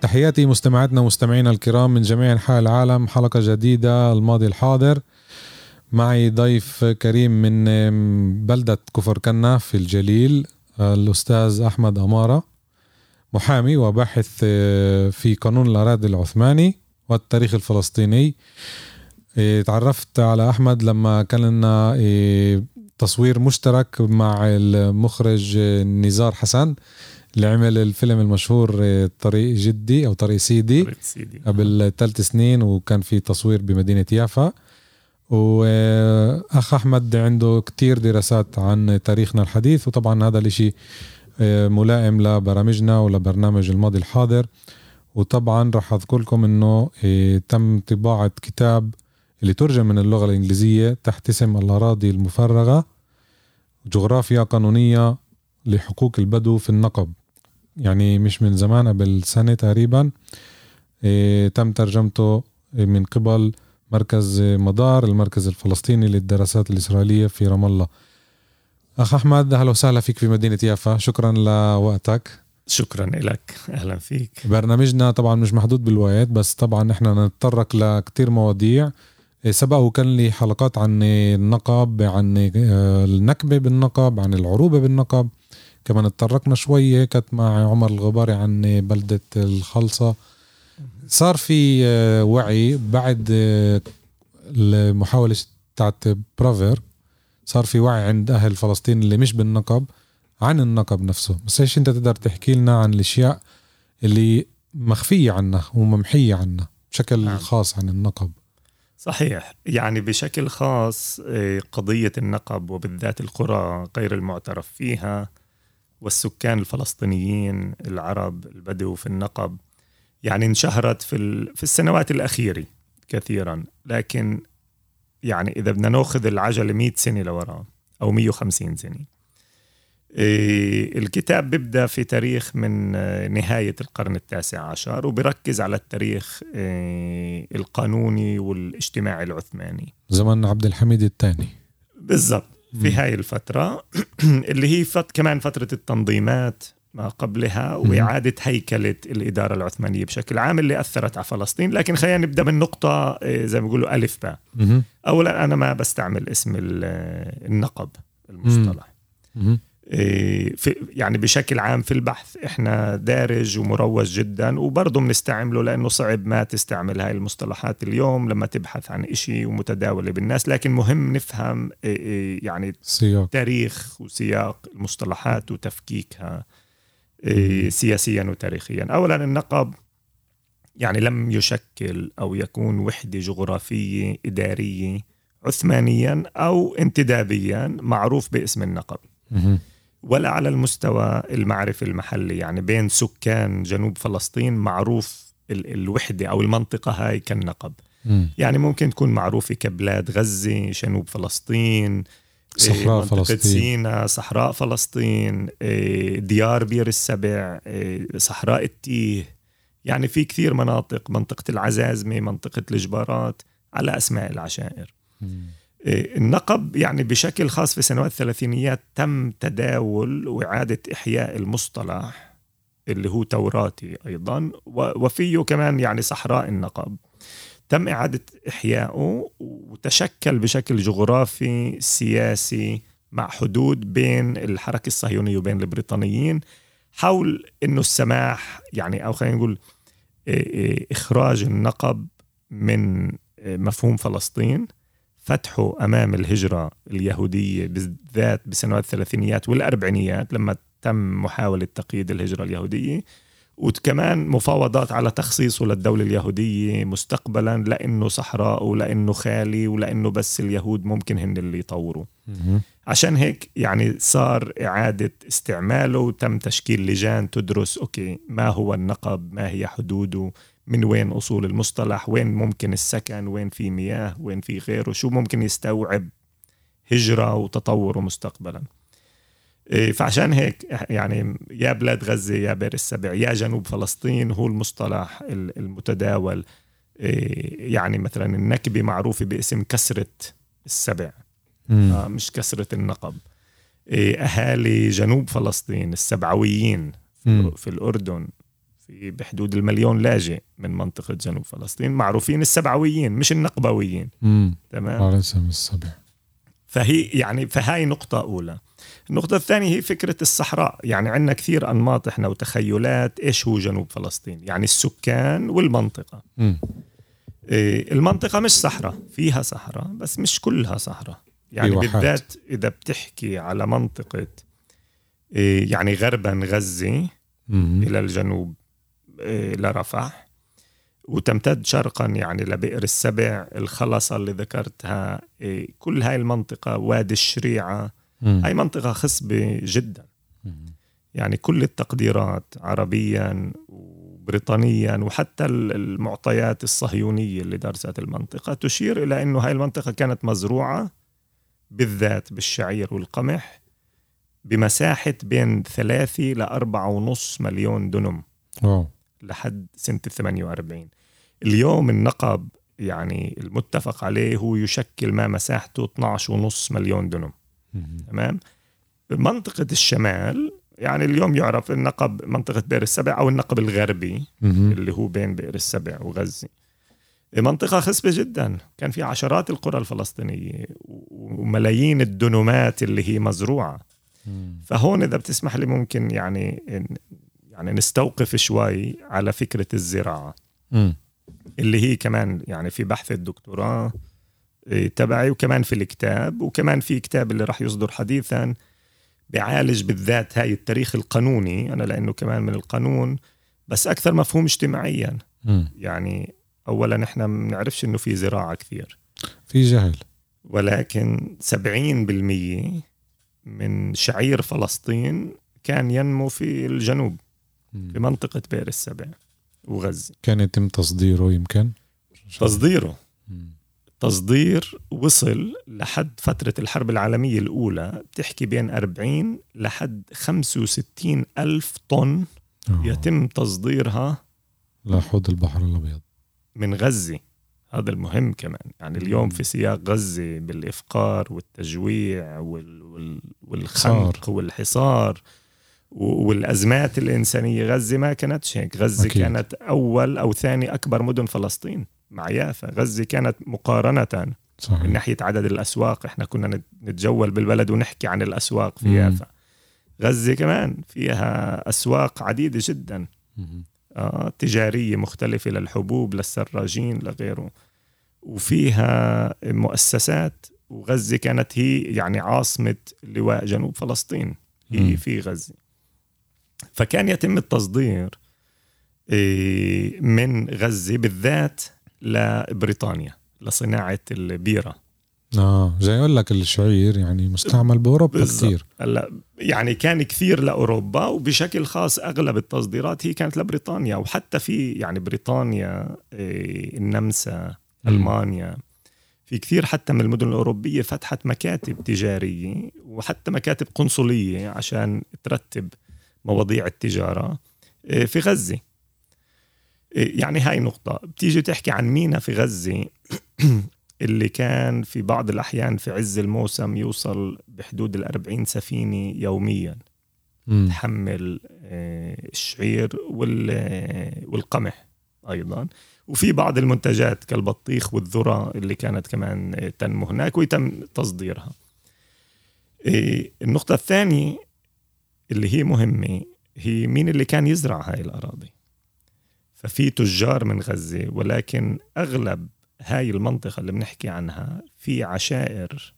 تحياتي مستمعاتنا ومستمعينا الكرام من جميع أنحاء العالم. حلقة جديدة الماضي الحاضر. معي ضيف كريم من بلدة كفر كنا في الجليل الأستاذ أحمد أمارة محامي وباحث في قانون الأراضي العثماني والتاريخ الفلسطيني. تعرفت على أحمد لما كان لنا تصوير مشترك مع المخرج نزار حسن. اللي عمل الفيلم المشهور آه، طريق جدي أو طريق سيدي, طريق سيدي. قبل ثلاث سنين وكان في تصوير بمدينة يافا. واخ أحمد عنده كتير دراسات عن تاريخنا الحديث وطبعا هذا الإشي آه، ملائم لبرامجنا ولبرنامج الماضي الحاضر. وطبعا راح اذكر لكم إنه آه، تم طباعة كتاب اللي ترجم من اللغة الإنجليزية تحت اسم الأراضي المفرغة جغرافيا قانونية لحقوق البدو في النقب. يعني مش من زمان قبل سنة تقريبا إيه تم ترجمته من قبل مركز مدار المركز الفلسطيني للدراسات الإسرائيلية في رام الله. أخ أحمد أهلا وسهلا فيك في مدينة يافا. شكرا لوقتك. شكرا لك أهلا فيك. برنامجنا طبعا مش محدود بالوقت بس طبعا إحنا نتطرق لكتير مواضيع. إيه، سبق وكان لي حلقات عن النقب عن آه، النكبة بالنقب عن العروبة بالنقب كمان اتطرقنا شوي كانت مع عمر الغباري عن بلدة الخلصة. صار في آه، وعي بعد آه، المحاولة تاعت برافير. صار في وعي عند أهل فلسطين اللي مش بالنقب عن النقب نفسه. بس إيش أنت تقدر تحكي لنا عن الأشياء اللي مخفية عنا وممحية عنا بشكل نعم. خاص عن النقب؟ صحيح. يعني بشكل خاص آه، قضية النقب وبالذات القرى غير المعترف فيها والسكان الفلسطينيين العرب البدو في النقب. يعني انشهرت في في السنوات الأخيرة كثيرا. لكن يعني إذا بدنا نأخذ العجلة 100 سنة لوراء أو 150 سنة. إيه، الكتاب بيبدأ في تاريخ من نهاية القرن التاسع عشر وبركز على التاريخ إيه، القانوني والاجتماعي العثماني. زمن عبد الحميد الثاني. بالضبط. في هاي الفترة. اللي هي فت كمان فترة التنظيمات ما قبلها وإعادة هيكلة الإدارة العثمانية بشكل عام اللي أثرت على فلسطين. لكن خلينا نبدأ من نقطة إيه، زي ما بيقولوا ألف باء. أولا أنا ما بستعمل اسم النقب المصطلح. في يعني بشكل عام في البحث إحنا دارج ومروج جدا وبرضه بنستعمله لأنه صعب ما تستعمل هاي المصطلحات اليوم لما تبحث عن إشي ومتداولة بالناس لكن مهم نفهم إيه، يعني سياق. تاريخ وسياق المصطلحات وتفكيكها إيه، سياسيا وتاريخيا. اولا النقب يعني لم يشكل أو يكون وحدة جغرافية إدارية عثمانيا أو انتدابيا معروف باسم النقب. ولا على المستوى المعرفي المحلي يعني بين سكان جنوب فلسطين معروف الوحدة أو المنطقة هاي كالنقب م. يعني ممكن تكون معروفة كبلاد غزة جنوب فلسطين صحراء فلسطين سينا صحراء فلسطين إيه، ديار بير السبع إيه، صحراء التيه يعني في كثير مناطق منطقة العزازمة منطقة الجبارات على أسماء العشائر م. النقب يعني بشكل خاص في سنوات الثلاثينيات تم تداول وإعادة إحياء المصطلح اللي هو توراتي أيضا وفيه كمان يعني صحراء النقب. تم إعادة إحيائه وتشكل بشكل جغرافي سياسي مع حدود بين الحركة الصهيونية وبين البريطانيين حول إنه السماح يعني أو خلينا نقول إخراج النقب من مفهوم فلسطين. فتحه أمام الهجرة اليهودية بالذات بسنوات الثلاثينيات والأربعينيات لما تم محاولة تقييد الهجرة اليهودية وكمان مفاوضات على تخصيصه للدولة اليهودية مستقبلا لأنه صحراء ولأنه خالي ولأنه بس اليهود ممكن هن اللي يطوروا. عشان هيك يعني صار إعادة استعماله وتم تشكيل لجان تدرس أوكي ما هو النقب ما هي حدوده من وين أصول المصطلح؟ وين ممكن السكن؟ وين في مياه؟ وين في غيره؟ شو ممكن يستوعب هجرة وتطوره مستقبلا؟ إيه، فعشان هيك يعني يا بلاد غزة يا بئر السبع يا جنوب فلسطين هو المصطلح المتداول. إيه، يعني مثلا النكبة معروفة باسم كسرة السبع. آه مش كسرة النقب. إيه، أهالي جنوب فلسطين السبعويين في, في الأردن في بحدود المليون لاجئ من منطقة جنوب فلسطين معروفين السبعويين مش النقبويين. تمام؟ على اسم السبع. فهي يعني فهاي نقطة أولى. النقطة الثانية هي فكرة الصحراء. يعني عندنا كثير أنماط إحنا وتخيلات إيش هو جنوب فلسطين؟ يعني السكان والمنطقة. م. إيه المنطقة مش صحراء فيها صحراء بس مش كلها صحراء. يعني بالذات إذا بتحكي على منطقة إيه يعني غربا غزة م. إلى الجنوب. لرفح وتمتد شرقا يعني لبئر السبع الخلصة اللي ذكرتها إيه كل هاي المنطقة وادي الشريعة. هاي منطقة خصبة جدا. يعني كل التقديرات عربيا وبريطانيا وحتى المعطيات الصهيونية اللي درست المنطقة تشير إلى أنه هاي المنطقة كانت مزروعة بالذات بالشعير والقمح بمساحة بين ثلاثة لأربعة ونص مليون دنم. أوه. لحد سنة 48 اليوم النقب يعني المتفق عليه هو يشكل ما مساحته 12 ونص مليون دنم تمام؟ منطقة الشمال يعني اليوم يعرف النقب منطقة بئر السبع أو النقب الغربي اللي هو بين بئر السبع وغزة. منطقة خصبة جدا. كان في عشرات القرى الفلسطينية وملايين الدنومات اللي هي مزروعة. فهون إذا بتسمح لي ممكن يعني يعني نستوقف شوي على فكرة الزراعة. اللي هي كمان يعني في بحث الدكتوراه إيه، تبعي وكمان في الكتاب وكمان في كتاب اللي راح يصدر حديثا بيعالج بالذات هاي التاريخ القانوني أنا لأنه كمان من القانون بس أكثر مفهوم اجتماعيا. م. يعني أولا إحنا ما بنعرفش إنه في زراعة كثير. في جهل. ولكن 70% من شعير فلسطين كان ينمو في الجنوب. م. في منطقة بئر السبع وغزة. كان يتم تصديره يمكن؟ تصديره. تصدير وصل لحد فترة الحرب العالمية الأولى بتحكي بين 40 لحد 65 ألف طن أوه. يتم تصديرها لحوض البحر الأبيض. من غزة. هذا المهم كمان. يعني اليوم في سياق غزة بالإفقار والتجويع وال... وال... والخنق صار. والحصار. والأزمات الإنسانية غزة ما كانتش هيك. غزة أكيد. كانت أول أو ثاني أكبر مدن فلسطين مع يافا. غزة كانت مقارنة صحيح. من ناحية عدد الأسواق. إحنا كنا نتجول بالبلد ونحكي عن الأسواق في يافا. غزة كمان فيها أسواق عديدة جدا. آه تجارية مختلفة للحبوب للسراجين لغيره. وفيها مؤسسات وغزة كانت هي يعني عاصمة لواء جنوب فلسطين. هي في غزة. فكان يتم التصدير إيه، من غزة بالذات لبريطانيا لصناعة البيرة. آه زي أقول لك الشعير يعني مستعمل بأوروبا كثير. هلأ يعني كان كثير لأوروبا وبشكل خاص أغلب التصديرات هي كانت لبريطانيا وحتى في يعني بريطانيا إيه، النمسا ألمانيا في كثير حتى من المدن الأوروبية فتحت مكاتب تجارية وحتى مكاتب قنصلية عشان ترتب مواضيع التجارة إيه، في غزة. يعني هاي نقطة. بتيجي تحكي عن مينا في غزة؟ اللي كان في بعض الأحيان في عز الموسم يوصل بحدود الأربعين سفينة يوميا. م. تحمل آه، الشعير والقمح أيضا. وفي بعض المنتجات كالبطيخ والذرة اللي كانت كمان تنمو هناك ويتم تصديرها. آه، النقطة الثانية اللي هي مهمة هي مين اللي كان يزرع هاي الأراضي؟ ففي تجار من غزة ولكن أغلب هاي المنطقة اللي بنحكي عنها في عشائر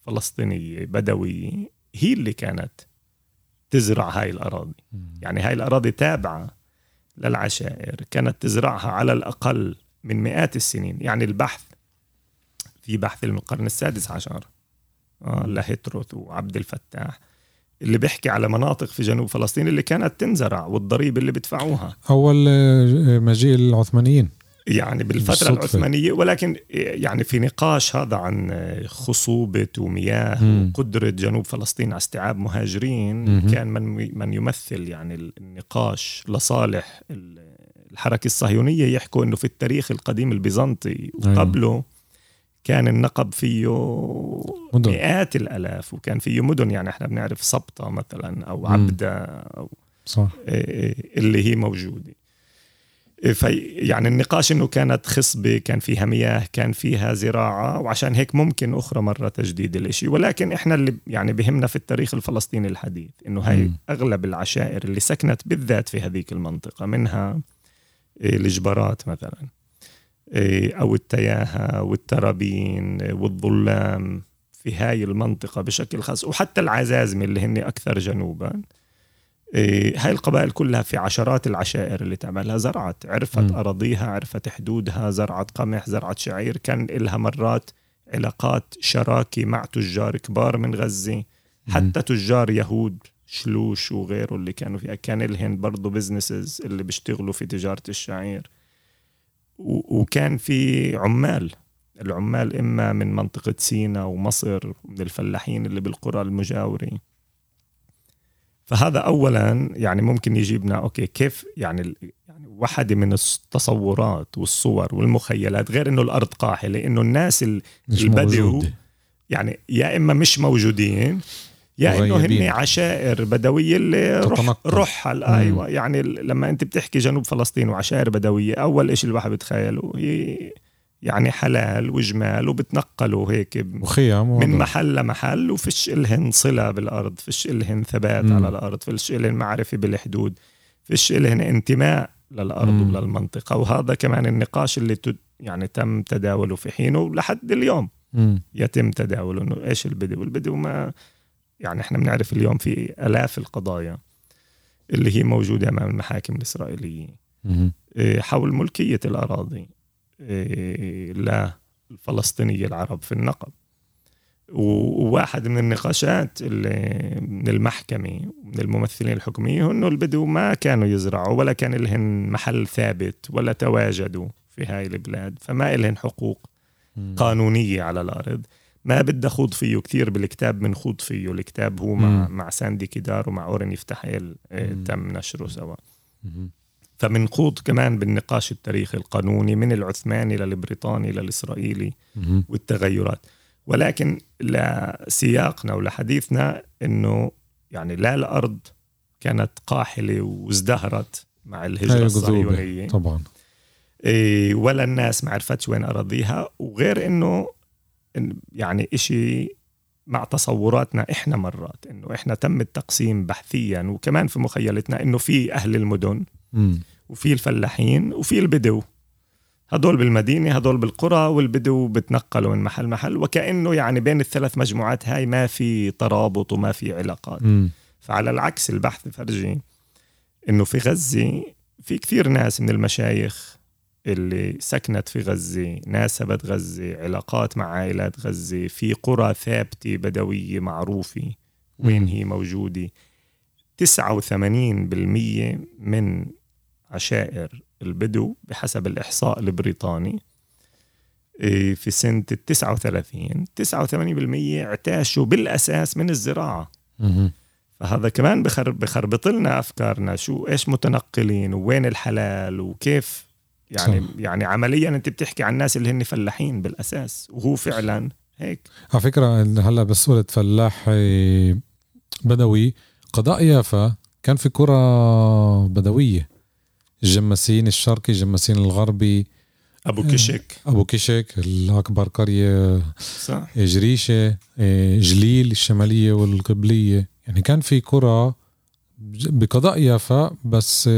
فلسطينية بدوية هي اللي كانت تزرع هاي الأراضي. يعني هاي الأراضي تابعة للعشائر كانت تزرعها على الأقل من مئات السنين. يعني البحث في بحث من القرن السادس عشر آه لهتروث وعبد الفتاح. اللي بيحكي على مناطق في جنوب فلسطين اللي كانت تنزرع والضريبة اللي بدفعوها أول آه، مجيء العثمانيين يعني بالفترة بالصدفة. العثمانية ولكن يعني في نقاش هذا عن خصوبة ومياه م. وقدرة جنوب فلسطين على استيعاب مهاجرين م. كان من من يمثل يعني النقاش لصالح الحركة الصهيونية يحكوا إنه في التاريخ القديم البيزنطي وقبله كان النقب فيه مدن. مئات الألاف وكان فيه مدن. يعني إحنا بنعرف سبطة مثلا أو عبدة أو صح. اللي هي موجودة. في يعني النقاش إنه كانت خصبة كان فيها مياه كان فيها زراعة وعشان هيك ممكن أخرى مرة تجديد الإشي. ولكن إحنا اللي يعني بهمنا في التاريخ الفلسطيني الحديث إنه هاي أغلب العشائر اللي سكنت بالذات في هذيك المنطقة منها إيه، الجبرات مثلا. إيه، أو التياهة والترابين والظلام في هاي المنطقة بشكل خاص وحتى العزازمه اللي هن أكثر جنوبا. إيه، هاي القبائل كلها في عشرات العشائر اللي تعملها زرعت عرفت م. أراضيها عرفت حدودها زرعت قمح زرعت شعير كان إلها مرات علاقات شراكة مع تجار كبار من غزة. حتى تجار يهود شلوش وغيره اللي كانوا فيها. كان لهن برضه بزنسز اللي بيشتغلوا في تجارة الشعير. وكان في عمال. العمال إما من منطقة سينا ومصر من الفلاحين اللي بالقرى المجاورة. فهذا اولا يعني ممكن يجيبنا أوكي كيف يعني يعني واحدة من التصورات والصور والمخيلات غير إنه الأرض قاحلة إنه الناس البدو يعني يا إما مش موجودين يا إنه هن عشائر بدوية اللي روح رحل أيوه يعني لما أنت بتحكي جنوب فلسطين وعشائر بدوية أول شيء الواحد بتخيله هي يعني حلال وجمال وبتنقلوا هيك وخيام من محل لمحل وفيش إلهن صلة بالأرض فيش إلهن ثبات مم. على الأرض فيش إلهن معرفة بالحدود فيش إلهن انتماء للأرض مم. وللمنطقة وهذا كمان النقاش اللي يعني تم تداوله في حينه لحد اليوم مم. يتم تداوله إنه إيش البدو البدو ما يعني إحنا بنعرف اليوم في آلاف القضايا اللي هي موجودة أمام المحاكم الإسرائيلية. إيه، حول ملكية الأراضي إيه، للفلسطينية العرب في النقب. وواحد من النقاشات اللي من المحكمة من الممثلين الحكومية إنه البدو ما كانوا يزرعوا ولا كان لهن محل ثابت ولا تواجدوا في هاي البلاد فما لهن حقوق قانونية على الأرض. ما بدي أخوض فيه كثير بالكتاب بنخوض فيه. الكتاب هو مع, مع ساندي كيدار ومع أورين يفتحيل إيه، تم نشره سوا. فبنخوض كمان بالنقاش التاريخي القانوني من العثماني للبريطاني للإسرائيلي والتغيرات. ولكن لسياقنا ولحديثنا إنه يعني لا الأرض كانت قاحلة وازدهرت مع الهجرة الصهيونية. طبعا. إيه ولا الناس ما عرفتش وين أراضيها. وغير إنه يعني إشي مع تصوراتنا إحنا مرات إنه إحنا تم التقسيم بحثيا وكمان في مخيلتنا إنه في أهل المدن وفي الفلاحين وفي البدو. هدول بالمدينة هدول بالقرى والبدو بتنقلوا من محل محل وكأنه يعني بين الثلاث مجموعات هاي ما في ترابط وما في علاقات. م. فعلى العكس البحث فرجي إنه في غزة في كثير ناس من المشايخ اللي سكنت في غزة ناسبت غزة علاقات مع عائلات غزة في قرى ثابتة بدوية معروفة. وين هي موجودة؟ 89% من عشائر البدو بحسب الإحصاء البريطاني إيه، في سنة ال 39 89% اعتاشوا بالأساس من الزراعة. فهذا كمان بخر بخربط لنا أفكارنا شو إيش متنقلين ووين الحلال وكيف يعني صح. يعني عمليا أنت بتحكي عن الناس اللي هن فلاحين بالأساس وهو فعلا هيك. على فكرة هلأ بصورة فلاح بدوي قضاء يافا كان في قرى بدوية. الجماسين الشرقي الجماسين الغربي. أبو آه، كشك أبو كشك الأكبر قرية صح. جريشة آه، جليل الشمالية والقبلية. يعني كان في قرى بقضاء يافا بس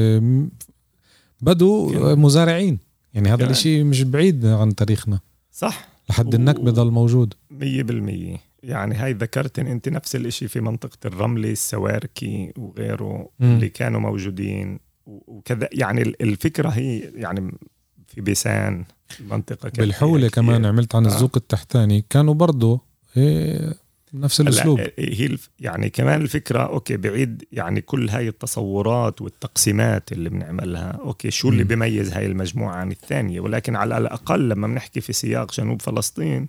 آه، بدو مزارعين. يعني هذا الشيء مش بعيد عن تاريخنا. صح. لحد و... النكبه ضل موجود. مية بالمية. يعني هاي ذكرت أنت نفس الإشي في منطقة الرملة السواركي وغيره م. اللي كانوا موجودين. وكذا يعني الفكرة هي يعني في بيسان المنطقة بالحولة كمان عملت عن آه. الزوق التحتاني. كانوا برضه إيه نفس الأسلوب. هي يعني كمان الفكرة okay بعيد يعني كل هاي التصورات والتقسيمات اللي بنعملها okay شو اللي بيميز هاي المجموعة عن الثانية؟ ولكن على الأقل لما بنحكي في سياق جنوب فلسطين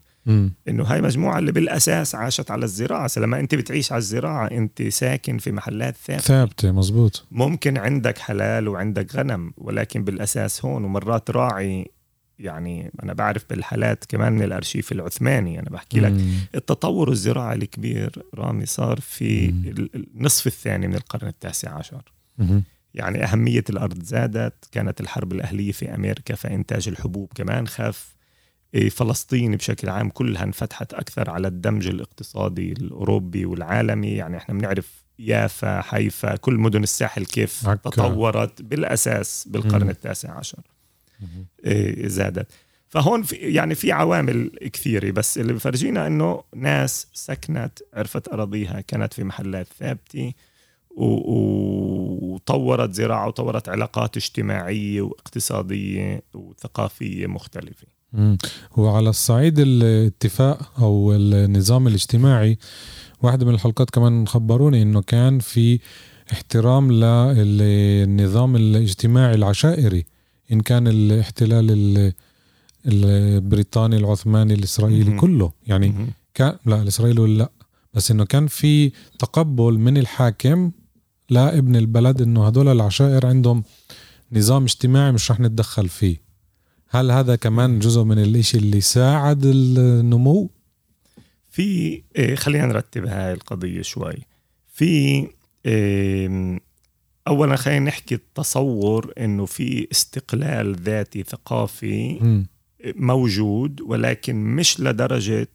إنه هاي مجموعة اللي بالأساس عاشت على الزراعة. لما أنت بتعيش على الزراعة أنت ساكن في محلات ثابتة. ثابتة مزبوط. ممكن عندك حلال وعندك غنم ولكن بالأساس هون ومرات راعي يعني أنا بعرف بالحالات كمان من الأرشيف العثماني. أنا بحكي لك التطور الزراعي الكبير رامي صار في النصف الثاني من القرن التاسع عشر. يعني أهمية الأرض زادت كانت الحرب الأهلية في أمريكا فإنتاج الحبوب كمان خف. إيه، فلسطين بشكل عام كلها انفتحت أكثر على الدمج الاقتصادي الأوروبي والعالمي. يعني إحنا بنعرف يافا حيفا كل مدن الساحل كيف عكا. تطورت بالأساس بالقرن التاسع عشر. زادت. فهون في يعني في عوامل كثيرة بس اللي بفرجينا إنه ناس سكنت عرفت أراضيها كانت في محلات ثابتة وطورت زراعة وطورت علاقات اجتماعية واقتصادية وثقافية مختلفة. وعلى الصعيد الاتفاق أو النظام الاجتماعي واحدة من الحلقات كمان خبروني إنه كان في احترام للنظام الاجتماعي العشائري. إن كان الاحتلال البريطاني العثماني الإسرائيلي مم. كله. يعني مم. كان لا الإسرائيلي لا. بس إنه كان في تقبل من الحاكم لابن البلد إنه هدول العشائر عندهم نظام اجتماعي مش رح نتدخل فيه. هل هذا كمان جزء من الإشي اللي ساعد النمو؟ في إيه، خلينا نرتب هاي القضية شوي. في اولا خلينا نحكي التصور إنه في استقلال ذاتي ثقافي م. موجود ولكن مش لدرجة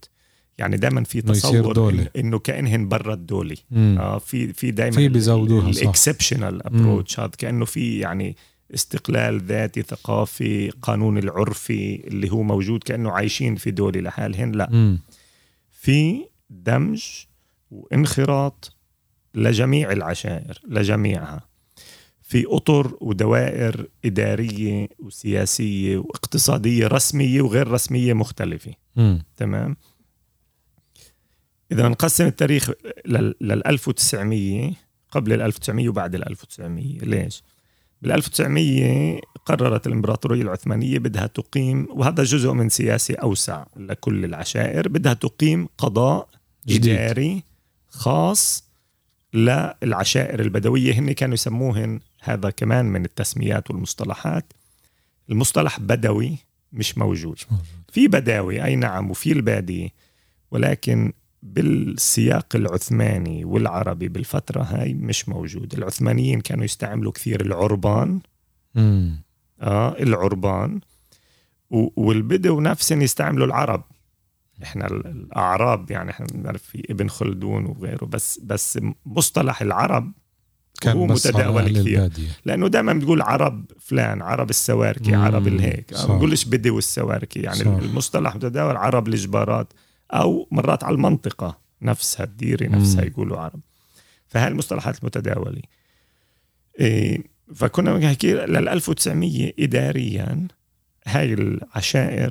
يعني دائما في تصور إنه كأنهن برا الدولي آه في في دائما في بيزودوها ال exceptional approach هذا كأنه في يعني استقلال ذاتي ثقافي قانون العرفي اللي هو موجود كأنه عايشين في دولي لحالهن لا. م. في دمج وانخراط لجميع العشائر لجميعها. في أطر ودوائر إدارية وسياسية واقتصادية رسمية وغير رسمية مختلفة. م. تمام؟ إذا نقسم التاريخ لل 1900 قبل ال 1900 وبعد ال 1900 ليش؟ بال 1900 قررت الإمبراطورية العثمانية بدها تقيم وهذا جزء من سياسة أوسع لكل العشائر بدها تقيم قضاء جديد. إداري خاص للعشائر البدوية. هن كانوا يسموهن هذا كمان من التسميات والمصطلحات. المصطلح بدوي مش موجود. في بداوي أي نعم وفي الباديه ولكن بالسياق العثماني والعربي بالفترة هاي مش موجود. العثمانيين كانوا يستعملوا كثير العربان. مم. آه العربان. والبدو نفسهم يستعملوا العرب. إحنا الأعراب يعني إحنا بنعرف في ابن خلدون وغيره بس بس مصطلح العرب كان هو متداول كثير. لأنه دائما بتقول عرب فلان عرب السواركي عرب الهيك ما بنقولش بدو السواركي. يعني صح. المصطلح متداول عرب الجبارات أو مرات على المنطقة. نفسها الديره نفسها يقولوا عرب. فهي المصطلحات المتداوله إيه فكنا بنحكي لل 1900 اداريا هاي العشائر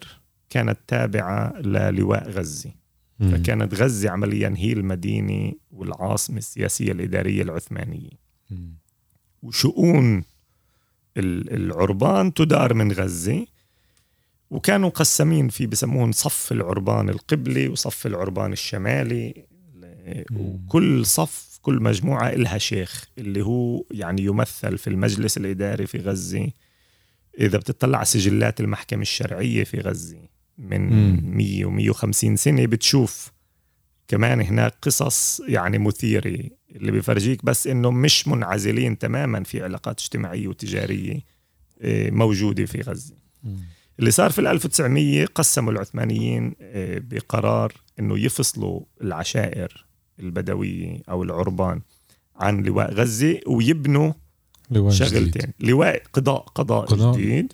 كانت تابعة للواء غزه فكانت غزه عمليا هي المدينة والعاصمة السياسية الإدارية العثمانية. وشؤون العربان تدار من غزة وكانوا مقسمين في بسموهم صف العربان القبلي وصف العربان الشمالي وكل صف كل مجموعة إلها شيخ اللي هو يعني يمثل في المجلس الإداري في غزة إذا بتطلع على سجلات المحكمة الشرعية في غزة من م. 100 و 150 سنة بتشوف كمان هناك قصص يعني مثيرة اللي بفرجيك بس إنه مش منعزلين تماما في علاقات اجتماعية وتجارية آه، موجودة في غزة. اللي صار في 1900 قسموا العثمانيين آه، بقرار إنه يفصلوا العشائر البدوية أو العربان عن لواء غزة ويبنوا لواء شغلتين جديد. لواء قضاء قضاء, قضاء. جديد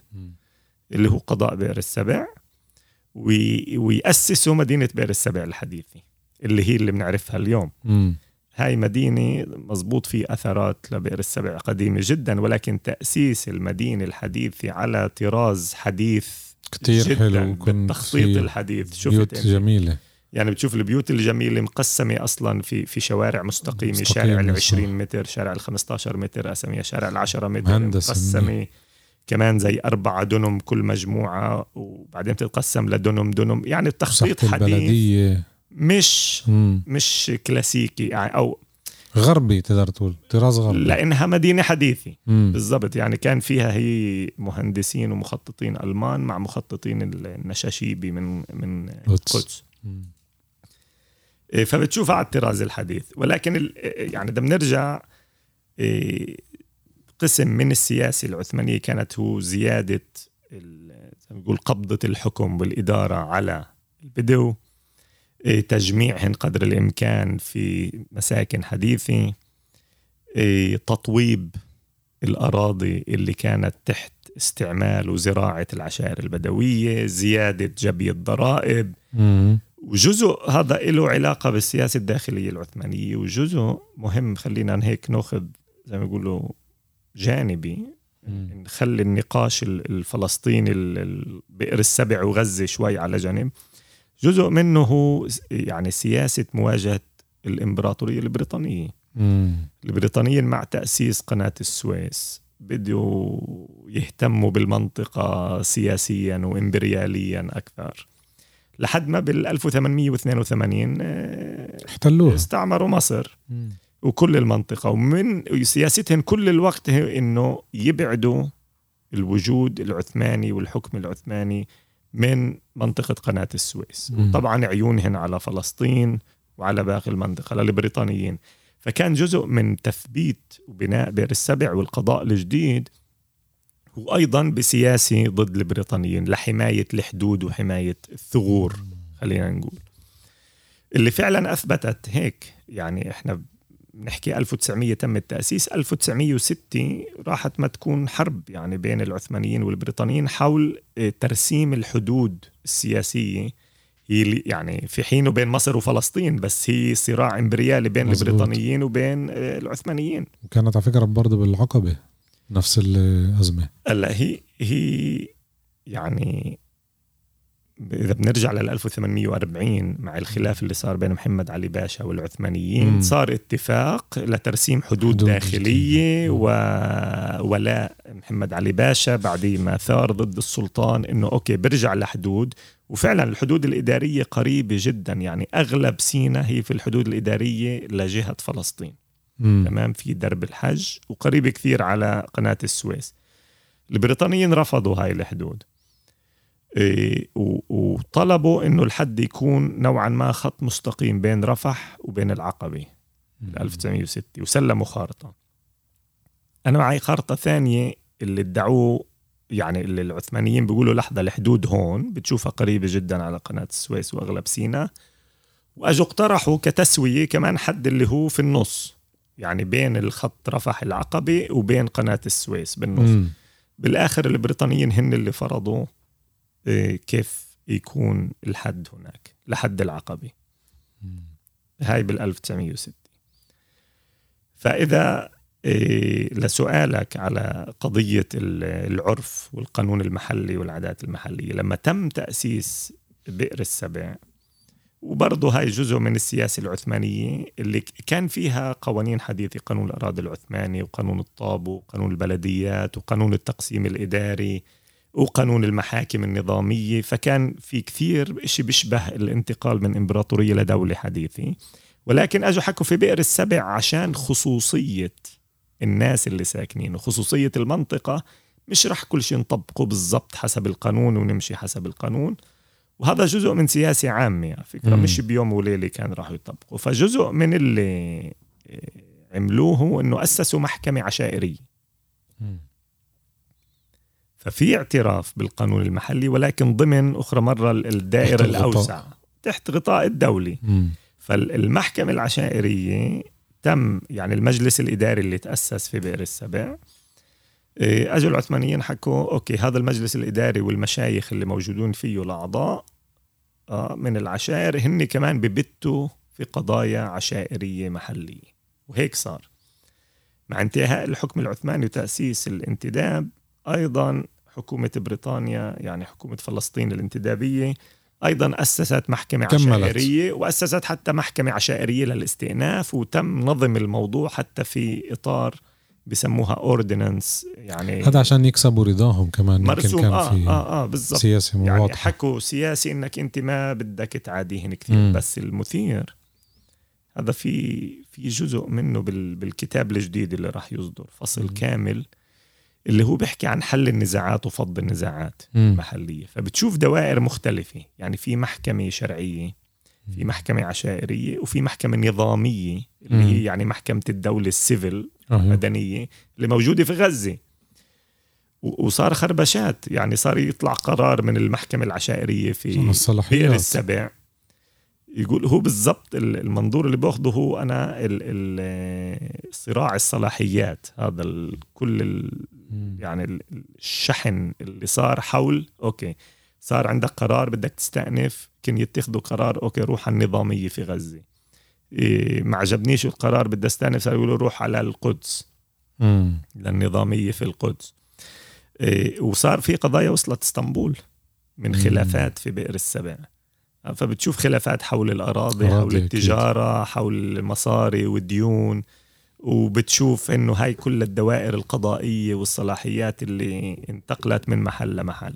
اللي هو قضاء بئر السبع وي... ويأسسوا مدينة بئر السبع الحديثة اللي هي اللي بنعرفها اليوم. م. هاي مدينة مزبوط في أثرات لبئر السبع قديمة جدا ولكن تأسيس المدينة الحديثة على طراز حديث كتير جداً حلو بالتخطيط الحديث. شفت بيوت جميلة. يعني بتشوف البيوت الجميلة مقسمة أصلا في في شوارع مستقيمة مستقيمة، شارع ال صح. 20 متر شارع ال 15 متر أسميها شارع ال 10 متر مقسمة. كمان زي أربعة دنم كل مجموعة وبعدين تتقسم لدنم دنم. يعني التخطيط حديث. البلدية. مش مم. مش كلاسيكي يعني أو غربي تقدر تقول طراز غربي لأنها مدينة حديثة مم. بالضبط يعني كان فيها هي مهندسين ومخططين ألمان مع مخططين النشاشيبي من من قدس. القدس. إيه، فبتشوفها على الطراز الحديث ولكن ال- يعني بدنا نرجع إيه، قسم من السياسة العثمانية كانت هو زيادة ال- زي ما نقول قبضة الحكم والإدارة على البدو إيه، تجميعهن قدر الإمكان في مساكن حديثة إيه، تطويب الأراضي اللي كانت تحت استعمال وزراعة العشائر البدوية زيادة جبي الضرائب مم. وجزء هذا له علاقة بالسياسة الداخلية العثمانية وجزء مهم خلينا هيك ناخذ زي ما يقولوا جانبي مم. نخلي النقاش ال- الفلسطيني ال- ال- بئر السبع وغزة شوي على جنب جزء منه هو يعني سياسة مواجهة الإمبراطورية البريطانية مم. البريطانيين مع تأسيس قناة السويس بدوا يهتموا بالمنطقة سياسيا وإمبرياليا أكثر لحد ما بال 1882 آه، احتلوها استعمروا مصر مم. وكل المنطقة ومن سياستهم كل الوقت هي إنه يبعدوا الوجود العثماني والحكم العثماني من منطقة قناة السويس. طبعا عيونهن على فلسطين وعلى باقي المنطقة للبريطانيين فكان جزء من تثبيت وبناء بئر السبع والقضاء الجديد هو أيضا بسياسة ضد البريطانيين لحماية الحدود وحماية الثغور خلينا نقول. اللي فعلا أثبتت هيك يعني إحنا بنحكي 1900 تم التأسيس. 1906 راحت ما تكون حرب يعني بين العثمانيين والبريطانيين حول آه، ترسيم الحدود السياسية. هي اللي- يعني في حينه بين مصر وفلسطين بس هي صراع إمبريالي بين مزبوط. البريطانيين وبين آه، العثمانيين. وكانت على فكرة برضه بالعقبة نفس الأزمة. هلا هي هي يعني إذا بنرجع لل 1840 مع الخلاف اللي صار بين محمد علي باشا والعثمانيين مم. صار اتفاق لترسيم حدود, حدود داخلية. وولاء محمد علي باشا بعد ما ثار ضد السلطان إنه أوكي برجع لحدود وفعلا الحدود الإدارية قريبة جدا يعني أغلب سينا هي في الحدود الإدارية لجهة فلسطين مم. تمام في درب الحج وقريب كثير على قناة السويس البريطانيين رفضوا هاي الحدود وطلبوا إنه الحد يكون نوعا ما خط مستقيم بين رفح وبين العقبة. بال 1906 وسلموا خارطة. أنا معي خارطة ثانية اللي ادعوه يعني اللي العثمانيين بيقولوا لحظة الحدود هون بتشوفها قريبة جدا على قناة السويس وأغلب سينا. وأجوا اقترحوا كتسوية كمان حد اللي هو في النص يعني بين الخط رفح العقبة وبين قناة السويس بالنص. مم. بالآخر البريطانيين هن اللي فرضوا إيه، كيف يكون الحد هناك لحد العقبة. هاي بال 1906 فإذا إيه، لسؤالك على قضية ال- العرف والقانون المحلي والعادات المحلية لما تم تأسيس بئر السبع وبرضه هاي جزء من السياسة العثمانية اللي كان فيها قوانين حديثة قانون الأراضي العثماني وقانون الطابو وقانون البلديات وقانون التقسيم الإداري وقانون المحاكم النظامية فكان في كثير إشي بيشبه الانتقال من إمبراطورية لدولة حديثة. ولكن أجوا حكوا في بئر السبع عشان خصوصية الناس اللي ساكنين وخصوصية المنطقة. مش رح كل شيء نطبقه بالضبط حسب القانون ونمشي حسب القانون. وهذا جزء من سياسة عامة على فكرة مم. مش بيوم وليلة كان راح يطبقوا فجزء من اللي آه، عملوه هو إنه أسسوا محكمة عشائرية. مم. ففي اعتراف بالقانون المحلي ولكن ضمن أخرى مرة الدائرة تحت الغطاء. الأوسع تحت غطاء الدولي مم. فالمحكمة العشائرية تم يعني المجلس الإداري اللي تأسس في بئر السبع إيه، أجوا العثمانيين حكوا أوكي هذا المجلس الإداري والمشايخ اللي موجودون فيه الأعضاء آه، من العشائر هن كمان ببتوا في قضايا عشائرية محلية وهيك صار مع انتهاء الحكم العثماني وتأسيس الانتداب أيضا حكومة بريطانيا يعني حكومة فلسطين الانتدابية أيضا أسست محكمة كملت. عشائرية وأسست حتى محكمة عشائرية للاستئناف وتم نظم الموضوع حتى في إطار بسموها اوردينانس يعني هذا عشان يكسبوا رضاهم كمان مرسوم كان آه في آه آه بالضبط سياسة يعني حكوا سياسي إنك أنت ما بدك تعاديهن كثير مم. بس المثير هذا في في جزء منه بال بالكتاب الجديد اللي راح يصدر فصل مم. كامل اللي هو بيحكي عن حل النزاعات وفض النزاعات مم. المحلية فبتشوف دوائر مختلفة يعني في محكمة شرعية في محكمة عشائرية وفي محكمة نظامية اللي. هي يعني محكمة الدولة السيفل أيوه. مدنيه اللي موجودة في غزة وصار خربشات يعني صار يطلع قرار من المحكمة العشائرية في بئر الصلاحيات السبع يقول هو بالضبط ال- المنظور اللي باخده هو أنا صراع الصلاحيات هذا كل. يعني ال- الشحن اللي صار حول okay صار عندك قرار بدك تستأنف كان يتخذوا قرار okay روح على النظامية في غزة إيه ما عجبنيش القرار بدي استأنف صار يقولوا روح على القدس مم. للنظامية في القدس إيه، وصار في قضايا وصلت اسطنبول من مم. خلافات في بئر السبع فبتشوف خلافات حول الأراضي أراضي حول. التجارة حول المصاري والديون وبتشوف إنه هاي كل الدوائر القضائية والصلاحيات اللي انتقلت من محل لمحل.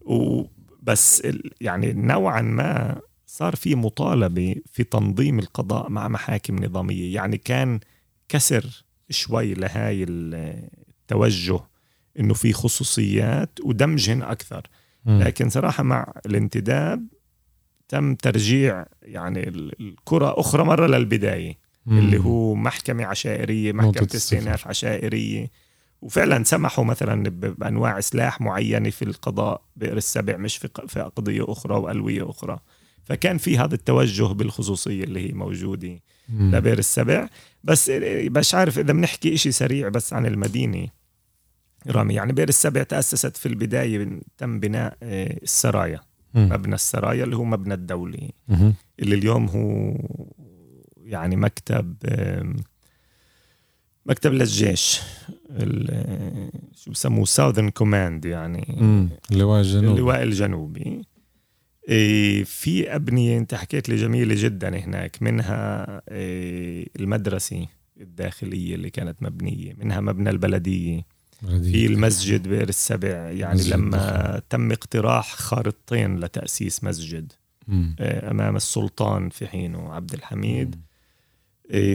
وبس يعني نوعا ما صار في مطالبة في تنظيم القضاء مع محاكم نظامية. يعني كان كسر شوي لهاي ال- التوجه إنه في خصوصيات ودمجهن أكثر. لكن صراحة مع الانتداب تم ترجيع يعني ال- الكرة أخرى مرة للبداية. مم. اللي هو نقطة محكمة الصفر. استئناف عشائرية وفعلا سمحوا مثلا ب- بأنواع سلاح معينة في القضاء بئر السبع مش في ق- في أقضية أخرى وألوية أخرى فكان في هذا التوجه بالخصوصية اللي هي موجودة مم. لبئر السبع بس مش عارف إذا بنحكي إشي سريع بس عن المدينة رامي يعني بئر السبع تأسست في البداية تم بناء آه، السرايا. مبنى السرايا اللي هو مبنى الدولي. اللي اليوم هو يعني مكتب مكتب للجيش ال- شو بسموه Southern Command يعني مم. اللواء الجنوبي. اللواء الجنوبي. في أبنية أنت حكيت لي جميلة جدا هناك منها المدرسة الداخلية اللي كانت مبنية منها مبنى البلدية. في المسجد بئر السبع يعني لما تم اقتراح خارطتين لتأسيس مسجد. مم. أمام السلطان في حينه عبد الحميد. إيه،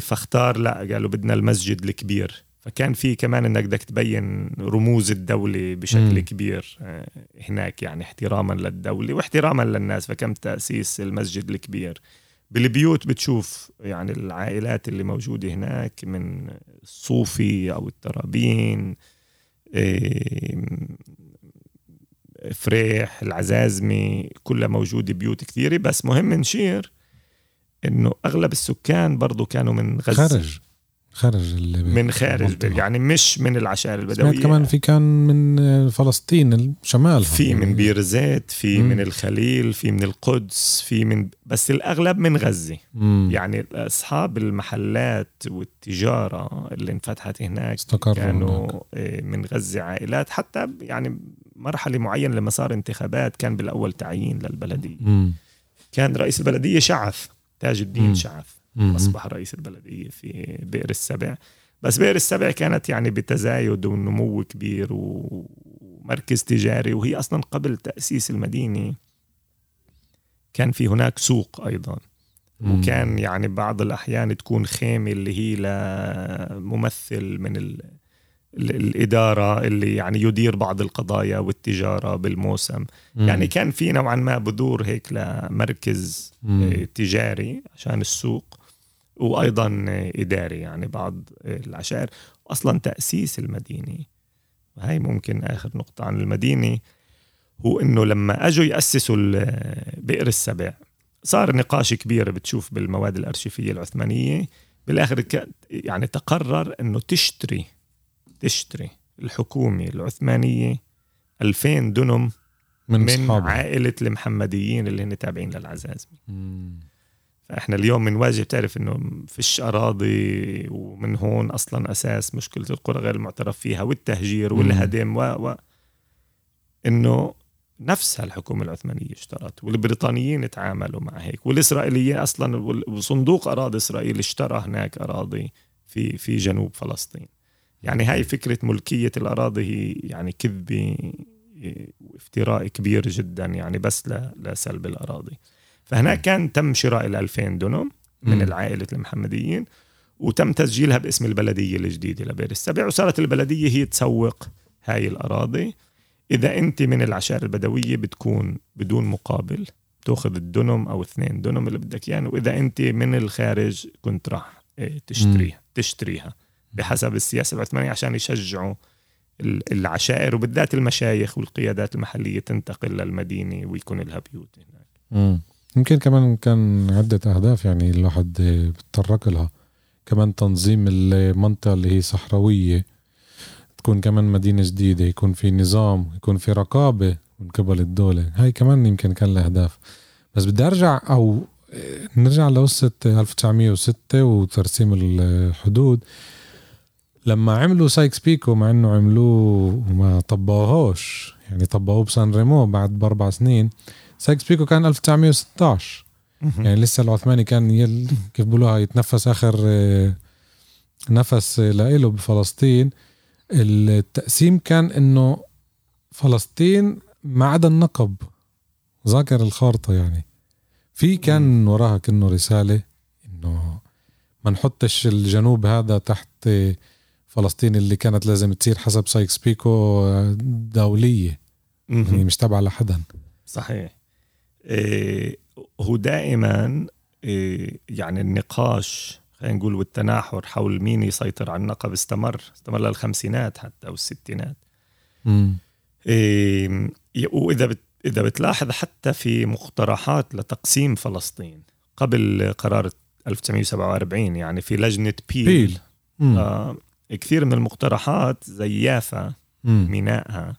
فاختار لا قالوا بدنا المسجد الكبير فكان في كمان إنك بدك تبين رموز الدولة بشكل. مم. كبير آه، هناك يعني احتراما للدولة واحتراما للناس فكم تأسيس المسجد الكبير بالبيوت بتشوف يعني العائلات اللي موجودة هناك من الصوفي أو الترابين إيه، فريح العزازمي كلها موجودة بيوت كثيرة بس مهم نشير إنه أغلب السكان برضو كانوا من غزة خارج خارج من خارج المنطقة. يعني مش من العشائر سمعت البدوية كمان في كان من فلسطين شمالها في من بير زيت في مم. من الخليل في من القدس في من بس الأغلب من غزة مم. يعني أصحاب المحلات والتجارة اللي انفتحت هناك استقروا كانوا هناك. آه، من غزة عائلات حتى يعني مرحلة معينة لما صار انتخابات كان بالأول تعيين للبلدية مم. كان رئيس البلدية شعث تاج الدين. شعث. أصبح رئيس البلدية في بئر السبع بس بئر السبع كانت يعني بتزايد ونمو كبير ومركز تجاري وهي أصلا قبل تأسيس المدينة كان في هناك سوق أيضا. وكان يعني بعض الأحيان تكون خيمة اللي هي لممثل من الإدارة اللي يعني يدير بعض القضايا والتجارة بالموسم مم. يعني كان في نوعا ما بذور هيك لمركز مم. آه، تجاري عشان السوق وأيضا آه، إداري يعني بعض آه، العشائر أصلا تأسيس المدينة وهي ممكن آخر نقطة عن المدينة هو إنه لما أجوا يأسسوا ال- بئر السبع صار نقاش كبير بتشوف بالمواد الارشيفيه العثمانية بالآخر ك- يعني تقرر إنه تشتري تشتري الحكومة العثمانية 2000 دنم من, من. عائلة المحمديين اللي هن تابعين للعزازمه مم. فإحنا اليوم بنواجه بتعرف إنه فيش أراضي ومن هون أصلا أساس مشكلة القرى غير المعترف فيها والتهجير والهدم و, و إنه نفسها الحكومة العثمانية اشترت والبريطانيين تعاملوا مع هيك والإسرائيليين أصلا وصندوق أراضي إسرائيل اشترى هناك أراضي في في جنوب فلسطين يعني هاي فكرة ملكية الأراضي هي يعني كذبة وافتراء كبير جدا يعني بس لسلب الأراضي. فهناك كان تم شراء ال 2000 دنم من العائلة المحمديين وتم تسجيلها باسم البلدية الجديدة لبير السبع وصارت البلدية هي تسوق هاي الأراضي. إذا أنت من العشائر البدوية بتكون بدون مقابل تاخذ الدنم أو اثنين دنم اللي بدك يعني وإذا أنت من الخارج كنت راح إيه، تشتريها تشتريها. بحسب السياسة العثمانية عشان يشجعوا العشائر وبالذات المشايخ والقيادات المحلية تنتقل للمدينة ويكون لها بيوت هناك. يمكن كمان كان عدة أهداف يعني الواحد بتطرق لها. كمان تنظيم المنطقة اللي هي صحراوية تكون كمان مدينة جديدة يكون في نظام يكون في رقابة من قبل الدولة. هاي كمان يمكن كان لها أهداف بس بدي أرجع أو نرجع لقصة 1906 وترسيم الحدود. لما عملوا سايكس بيكو مع إنه عملوه وما طبقوهوش يعني طبقوه بسان ريمو بعد بأربع سنين سايكس بيكو كان 1916 يعني لسه العثماني كان يل كيف بقولوها يتنفس آخر آه، نفس لإله بفلسطين. التقسيم كان إنه فلسطين ما عدا النقب ذاكر الخارطة يعني. في كان وراها كأنه رسالة إنه ما نحطش الجنوب هذا تحت فلسطين اللي كانت لازم تصير حسب سايكس بيكو دولية. يعني مش تبع لحدا. صحيح. إيه هو دائما إيه يعني النقاش خلينا نقول والتناحر حول مين يسيطر على النقب استمر. استمر للخمسينات حتى أو الستينات. إيه وإذا بت إذا بتلاحظ حتى في مقترحات لتقسيم فلسطين قبل قرار 1947 يعني في لجنة بيل, بيل. آه كثير من المقترحات زي يافا مينائها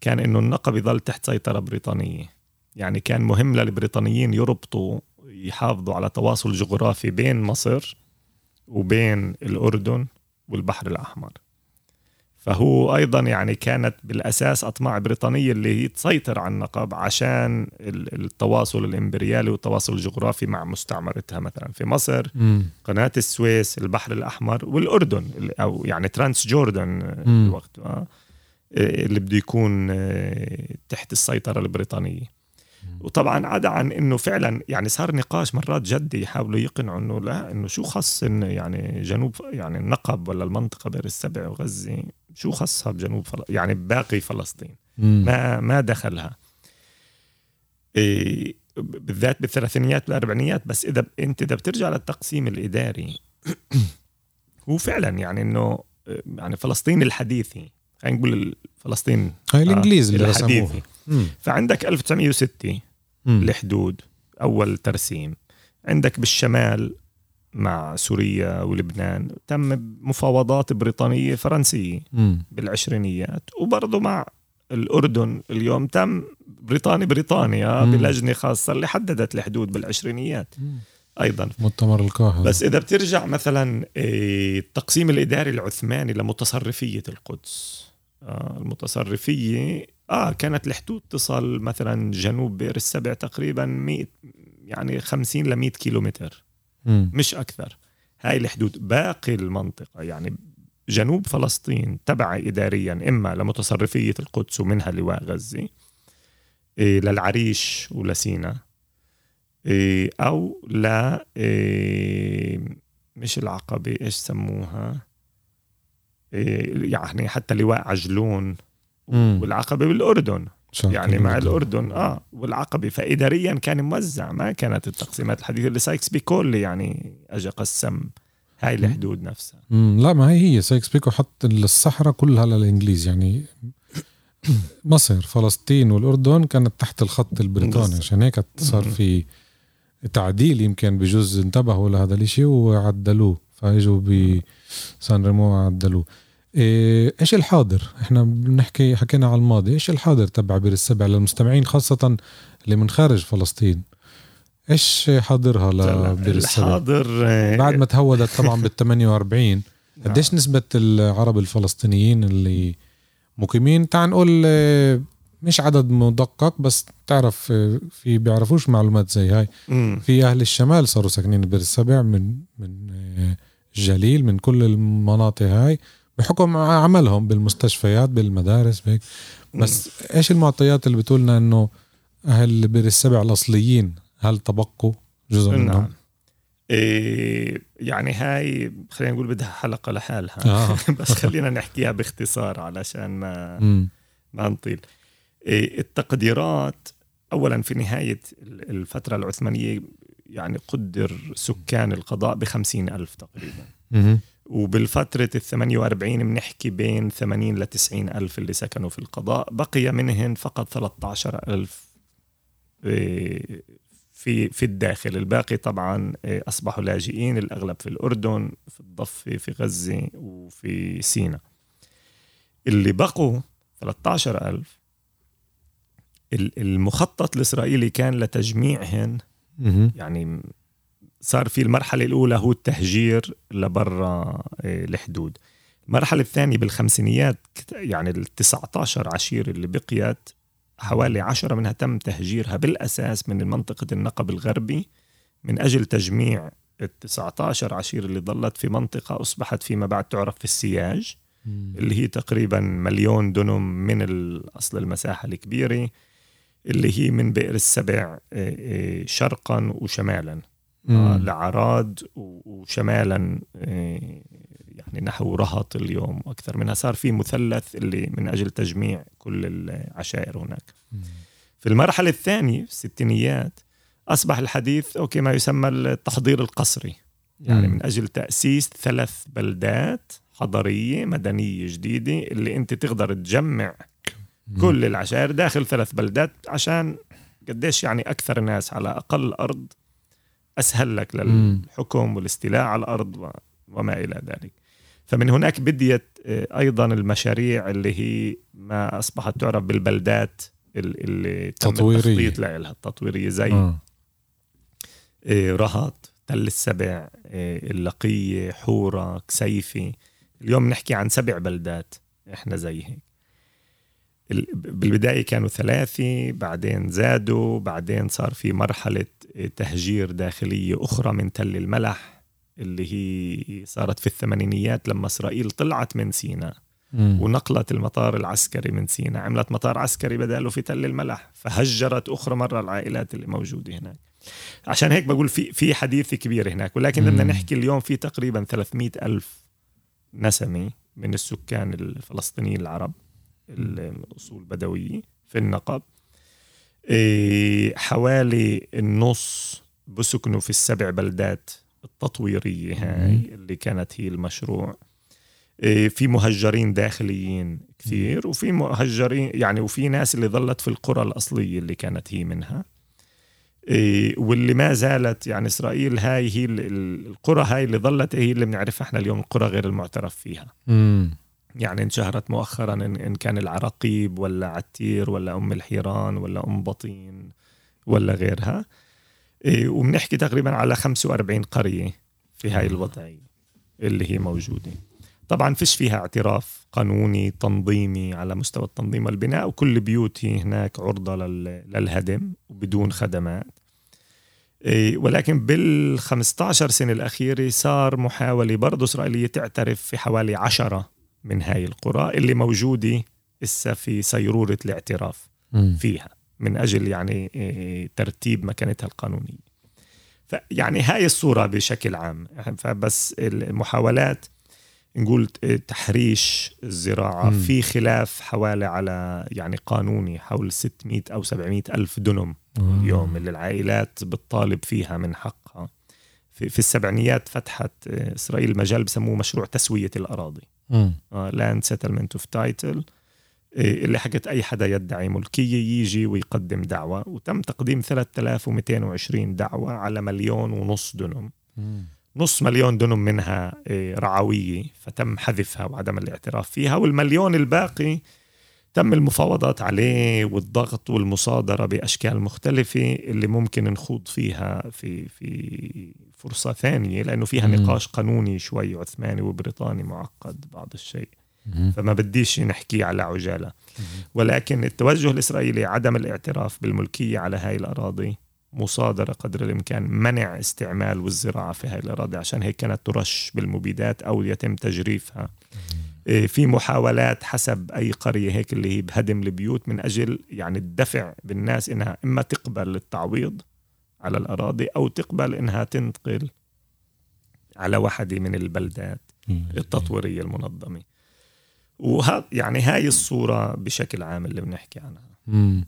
كان إنه النقب يظل تحت سيطرة بريطانية. يعني كان مهم للبريطانيين يربطوا يحافظوا على تواصل جغرافي بين مصر وبين الأردن والبحر الأحمر. فهو أيضا يعني كانت بالأساس أطماع بريطانية اللي هي تسيطر على النقب عشان التواصل الإمبريالي والتواصل الجغرافي مع مستعمرتها مثلا في مصر م. قناة السويس البحر الأحمر والأردن أو يعني ترانس جوردن الوقت آه، اللي بده يكون آه، تحت السيطرة البريطانية. وطبعا عدا عن إنه فعلا يعني صار نقاش مرات جدي يحاولوا يقنعوا إنه لا إنه شو خص إن يعني جنوب يعني النقب ولا المنطقة بين السبع وغزة شو خصها بجنوب فل... يعني باقي فلسطين؟ مم. ما ما دخلها. إيه بالذات بالثلاثينيات والاربعينيات بس إذا أنت إذا بترجع للتقسيم الإداري هو فعلا يعني إنه يعني فلسطين الحديثي خلينا نقول فلسطين هاي الإنجليز آه اللي رسموها فعندك 1906 مم. الحدود أول ترسيم. عندك بالشمال مع سوريا ولبنان تم مفاوضات بريطانية فرنسية مم. بالعشرينيات وبرضه مع الأردن اليوم تم بريطاني بريطانيا بلجنة خاصة اللي حددت الحدود بالعشرينيات مم. أيضا مؤتمر القاهرة بس إذا بترجع مثلا إيه، التقسيم الإداري العثماني لمتصرفية القدس آه، المتصرفية آه كانت الحدود تصل مثلا جنوب بئر السبع تقريبا 100 يعني 50 ل 100 كيلومتر مش أكثر. هاي الحدود. باقي المنطقة يعني جنوب فلسطين تبع اداريا إما لمتصرفية القدس ومنها لواء غزه إيه للعريش ولسينا إيه أو ل إيه مش العقبة إيش سموها؟ إيه يعني حتى لواء عجلون والعقبة بالأردن. يعني مع الأردن. آه والعقبة. فإداريا كان موزع. ما كانت التقسيمات الحديثة اللي سايكس بيكو اللي يعني أجى قسم هاي الحدود نفسها. مم. لا ما هي هي. سايكس بيكو حط الصحراء كلها للإنجليز. يعني مصر فلسطين والأردن كانت تحت الخط البريطاني. عشان هيك صار في تعديل يمكن بجوز انتبهوا لهذا الإشي وعدلوه. فإجوا بسان ريمو عدلوه إيش الحاضر؟ إحنا بنحكي حكينا على الماضي، إيش الحاضر تبع بير السبع للمستمعين خاصة اللي من خارج فلسطين؟ إيش حاضرها لبير السبع؟ الحاضر آه، بعد ما تهودت طبعا بال 48 قديش نسبة العرب الفلسطينيين اللي مقيمين تعال نقول مش عدد مدقق بس تعرف في بيعرفوش معلومات زي هاي. في أهل الشمال صاروا ساكنين ببئر السبع من من الجليل من كل المناطق هاي بحكم عملهم بالمستشفيات بالمدارس بهيك بس إيش المعطيات اللي بتقولنا إنه أهل بئر السبع الأصليين هل تبقوا جزء منهم؟ نعم إيه يعني هاي خلينا نقول بدها حلقة لحالها آه. بس خلينا نحكيها باختصار علشان ما مم. ما نطيل إيه التقديرات أولا في نهاية الفترة العثمانية يعني قدر سكان القضاء بخمسين ألف تقريبا مهم. وبالفترة ال 48 بنحكي بين 80 ل 90 ألف اللي سكنوا في القضاء بقي منهن فقط 13 ألف إيه، في في الداخل الباقي طبعا إيه، أصبحوا لاجئين الأغلب في الأردن في الضفة في غزة وفي سيناء اللي بقوا 13 ألف ال- المخطط الإسرائيلي كان لتجميعهن. يعني صار في المرحلة الأولى هو التهجير لبرا إيه، الحدود المرحلة الثانية بالخمسينيات يعني ال 19 عشيرة اللي بقيت حوالي عشرة منها تم تهجيرها بالأساس من منطقة النقب الغربي من أجل تجميع ال 19 عشيرة اللي ظلت في منطقة أصبحت فيما بعد تعرف في السياج مم. اللي هي تقريبا مليون دنم من أصل المساحة الكبيرة اللي هي من بئر السبع إيه، إيه، شرقا وشمالا آه،. لعراد وشمالا إيه، يعني نحو رهط اليوم وأكثر منها صار في مثلث اللي من أجل تجميع كل العشائر هناك مم. في المرحلة الثانية في الستينيات أصبح الحديث أوكي ما يسمى التحضير القسري يعني مم. من أجل تأسيس ثلاث بلدات حضريه مدنية جديدة اللي أنت تقدر تجمع مم. كل العشائر داخل ثلاث بلدات عشان قديش يعني أكثر الناس على أقل أرض أسهل لك. للحكم والاستيلاء على الأرض وما إلى ذلك. فمن هناك بديت آه، أيضا المشاريع اللي هي ما أصبحت تعرف بالبلدات ال- اللي تم. التخطيط لها التطويريه زي آه. آه، رهط تل السبع آه، اللقية حورة كسيفي اليوم نحكي عن سبع بلدات إحنا زي هيك بالبداية كانوا ثلاثة بعدين زادوا بعدين صار في مرحلة تهجير داخلية أخرى من تل الملح اللي هي صارت في الثمانينيات لما إسرائيل طلعت من سيناء. ونقلت المطار العسكري من سيناء عملت مطار عسكري بداله في تل الملح فهجرت أخرى مرة العائلات اللي موجودة هناك عشان هيك بقول في في حديث كبير هناك ولكن بدنا. نحكي اليوم في تقريبا 300 ألف نسمة من السكان الفلسطينيين العرب الأصول بدوية في النقب. إيه، حوالي النص بسكنوا في السبع بلدات التطويرية هاي اللي كانت هي المشروع. إيه، في مهجرين داخليين كثير وفي مهجرين يعني وفي ناس اللي ظلت في القرى الأصلية اللي كانت هي منها. إيه، واللي ما زالت يعني إسرائيل هاي هي ال- ال- القرى هاي اللي ظلت هي اللي بنعرفها إحنا اليوم القرى غير المعترف فيها. مم. يعني انشهرت مؤخرا إن, كان العراقيب ولا عتير ولا أم الحيران ولا أم بطين ولا غيرها. إيه، وبنحكي تقريبا على 45 قرية في هاي الوضعية اللي هي موجودة. طبعا فيش فيها اعتراف قانوني تنظيمي على مستوى التنظيم والبناء وكل بيوت هي هناك عرضة لل- للهدم وبدون خدمات. إيه، ولكن بال 15 سنة الأخيرة صار محاولة برضه إسرائيلية تعترف في حوالي عشرة من هاي القرى اللي موجودة إسا في سيرورة الاعتراف. فيها من أجل يعني إيه، ترتيب مكانتها القانونية فيعني هاي الصورة بشكل عام فبس المحاولات نقول تحريش الزراعة مم. في خلاف حوالي على يعني قانوني حول 600 أو 700 ألف دنم آه. اليوم اللي العائلات بتطالب فيها من حقها في, في السبعينيات فتحت إسرائيل مجال بسموه مشروع تسوية الأراضي. land settlement of title اللي حقت أي حدا يدعي ملكية يجي ويقدم دعوة. وتم تقديم 3220 دعوة على مليون ونص دنم مم. نص مليون دنم منها إيه، رعوية فتم حذفها وعدم الاعتراف فيها. والمليون الباقي تم المفاوضات عليه والضغط والمصادرة بأشكال مختلفة اللي ممكن نخوض فيها في في فرصة ثانية لأنه فيها مم. نقاش قانوني شوي عثماني وبريطاني معقد بعض الشيء. فما بديش نحكي على عجالة. ولكن التوجه الإسرائيلي عدم الاعتراف بالملكية على هاي الأراضي مصادرة قدر الإمكان منع استعمال والزراعة في هاي الأراضي عشان هيك كانت ترش بالمبيدات أو يتم تجريفها. في محاولات حسب أي قرية هيك اللي هي بهدم البيوت من أجل يعني الدفع بالناس إنها إما تقبل التعويض على الأراضي أو تقبل إنها تنتقل على واحدة من البلدات التطويرية المنظمة. وهذا يعني هاي الصورة بشكل عام اللي بنحكي عنها. مم.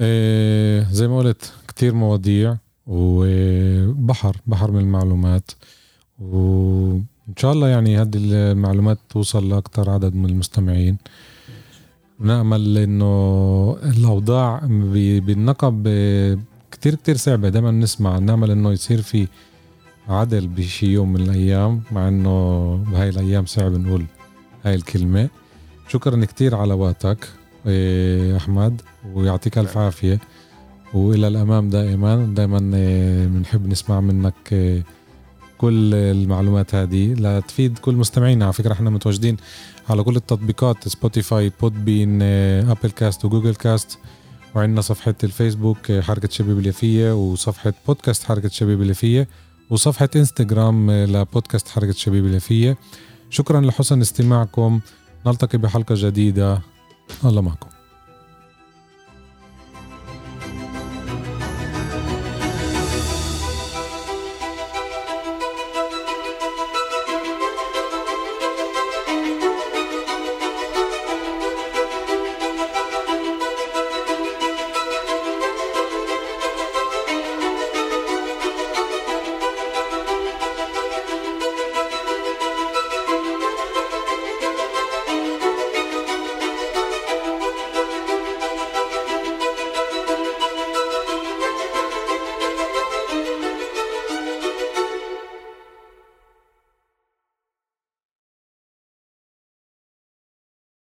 إيه زي ما قلت كتير مواضيع وبحر بحر من المعلومات وإن شاء الله يعني هذه المعلومات توصل لأكثر عدد من المستمعين. نأمل إنه الأوضاع بالنقب كتير كتير صعبة دائما نسمع. نأمل إنه يصير في عدل بشي يوم من الأيام مع إنه بهاي الأيام صعب نقول هاي الكلمة. شكرا كتير على وقتك إيه، أحمد ويعطيك ألف عافية. وإلى الأمام دائما. دائما بنحب نسمع منك إيه، كل المعلومات هذه لتفيد كل مستمعينا. على فكرة إحنا متواجدين على كل التطبيقات Spotify Podbean Apple Cast و Google Cast وعندنا صفحة الفيسبوك حركة شباب اليافية وصفحة بودكاست حركة شباب اليافية وصفحة إنستغرام لبودكاست حركة شباب اليافية. شكرا لحسن استماعكم. نلتقي بحلقة جديدة. الله معكم.